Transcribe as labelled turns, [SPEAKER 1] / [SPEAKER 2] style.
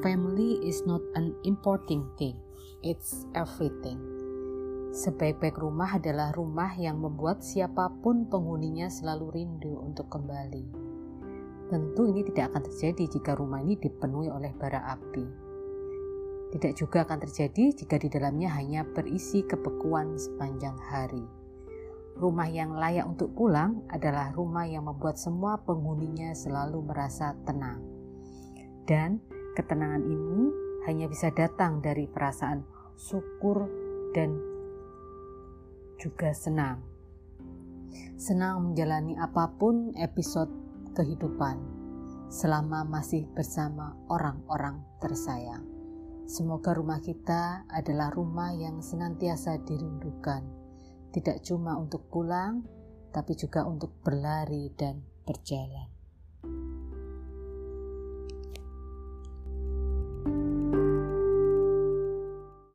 [SPEAKER 1] family is not an importing thing, it's everything. Sebaik-baik rumah adalah rumah yang membuat siapa pun penghuninya selalu rindu untuk kembali. Tentu ini tidak akan terjadi jika rumah ini dipenuhi oleh bara api. Tidak juga akan terjadi jika di dalamnya hanya berisi kebekuan sepanjang hari. Rumah yang layak untuk pulang adalah rumah yang membuat semua penghuninya selalu merasa tenang. Dan ketenangan ini hanya bisa datang dari perasaan syukur dan juga senang. Senang menjalani apa pun episode kehidupan selama masih bersama orang-orang tersayang. Semoga rumah kita adalah rumah yang senantiasa dirindukan tidak cuma untuk pulang, tapi juga untuk berlari dan berjalan.